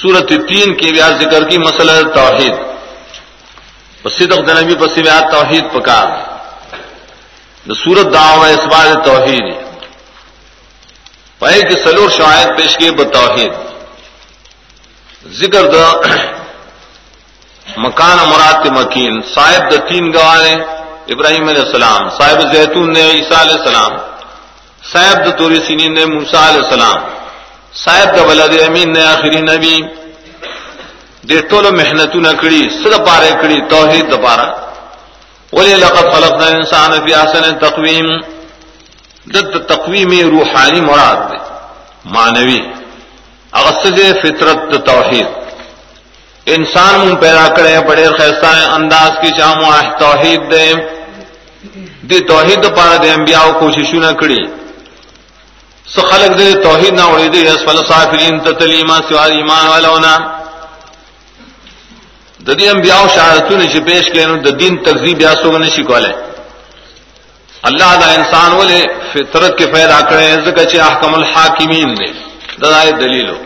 سورت تین کی بیاض ذکر کی مسئلہ توحید. صدق نبی پسی بیات توحید پکار سورت دعو اس بار توحید پائے کہ سلور شاید پیش کیے بتوحید ذکر دا مکان مراد مکین. صاحب دا تین گوانے ابراہیم علیہ السلام، صاحب زیتون نے عیسیٰ علیہ السلام، صاحب دا توری سینین نے موسیٰ علیہ السلام. صاحب دا ولد امین نے آخری نبی. دے ٹول محنت نہ کڑی سد پارے کڑی توحید دا پارا ولی لقد خلقنا الانسان فی احسن تقویم. دت تقویم روحانی مراد دے مانوی اغسد فطرت دا توحید. انسان من پیدا کرے بڑے خیستہ انداز کی چامو توحید دے دی توحید پارا دے انبیاء کوششوں نہ کڑی سو خلق دے توحید نہ اڑی دے اسفل صافرین تتلیما سوا ایمان والا ددی انبیاء شہادتوں نے پیش کے نو دین تکذیب یا سو نے شکولے اللہ دا انسان والے فطرت کے پیدا کرے زکہ چ احکم الحاکمین نے دلائل دلیلو